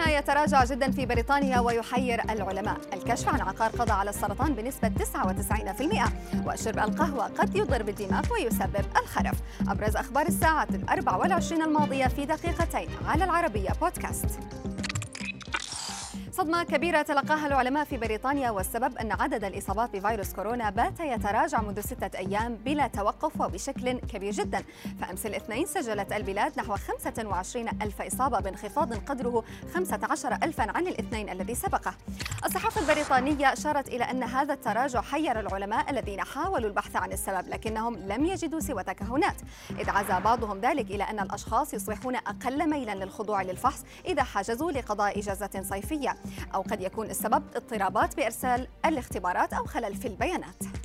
كورونا يتراجع جدا في بريطانيا ويحير العلماء. الكشف عن عقار قضى على السرطان بنسبة 99% وشرب القهوة قد يضر بالدماغ ويسبب الخرف. أبرز أخبار الساعات الأربع والعشرين الماضية في دقيقتين على العربية بودكاست. صدمة كبيرة تلقاها العلماء في بريطانيا والسبب أن عدد الإصابات بفيروس كورونا بات يتراجع منذ ستة أيام بلا توقف وبشكل كبير جدا. فأمس الاثنين سجلت البلاد نحو 25 ألف إصابة بانخفاض قدره 15 ألفا عن الاثنين الذي سبقه. الصحافة البريطانية أشارت إلى أن هذا التراجع حير العلماء الذين حاولوا البحث عن السبب لكنهم لم يجدوا سوى تكهنات. إذ عزى بعضهم ذلك إلى أن الأشخاص يصبحون أقل ميلا للخضوع للفحص إذا حجزوا لقضاء إجازة صيفية. أو قد يكون السبب اضطرابات بإرسال الاختبارات أو خلل في البيانات.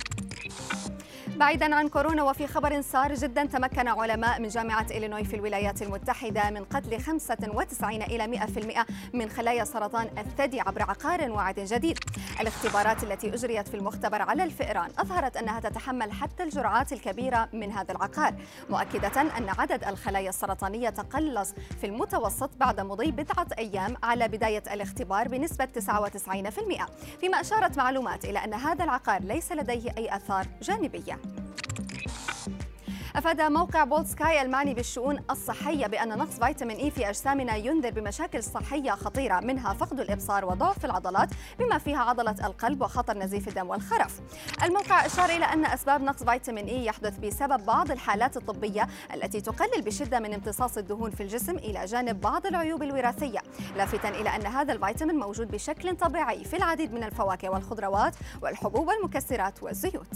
بعيدا عن كورونا وفي خبر سار جدا تمكن علماء من جامعة إلينوي في الولايات المتحدة من قتل 95 إلى 100% من خلايا سرطان الثدي عبر عقار واعد جديد. الاختبارات التي أجريت في المختبر على الفئران أظهرت أنها تتحمل حتى الجرعات الكبيرة من هذا العقار مؤكدة أن عدد الخلايا السرطانية تقلص في المتوسط بعد مضي بضعة أيام على بداية الاختبار بنسبة 99% فيما أشارت معلومات إلى أن هذا العقار ليس لديه أي آثار جانبية. أفاد موقع بولت سكاي المعني بالشؤون الصحية بأن نقص فيتامين إي في أجسامنا ينذر بمشاكل صحية خطيرة منها فقد الإبصار وضعف العضلات بما فيها عضلة القلب وخطر نزيف الدم والخرف. الموقع أشار إلى أن أسباب نقص فيتامين إي يحدث بسبب بعض الحالات الطبية التي تقلل بشدة من امتصاص الدهون في الجسم إلى جانب بعض العيوب الوراثية. لافتا إلى أن هذا الفيتامين موجود بشكل طبيعي في العديد من الفواكه والخضروات والحبوب والمكسرات والزيوت.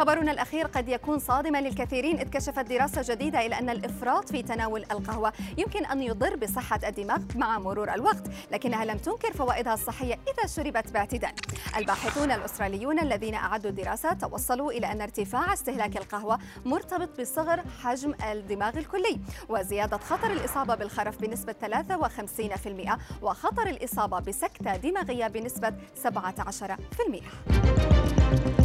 خبرنا الأخير قد يكون صادما للكثيرين إذ كشفت دراسة جديدة إلى أن الإفراط في تناول القهوة يمكن أن يضر بصحة الدماغ مع مرور الوقت لكنها لم تنكر فوائدها الصحية إذا شربت باعتدال الباحثون الأستراليون الذين أعدوا الدراسة توصلوا إلى أن ارتفاع استهلاك القهوة مرتبط بصغر حجم الدماغ الكلي وزيادة خطر الإصابة بالخرف بنسبة 53% وخطر الإصابة بسكتة دماغية بنسبة 17%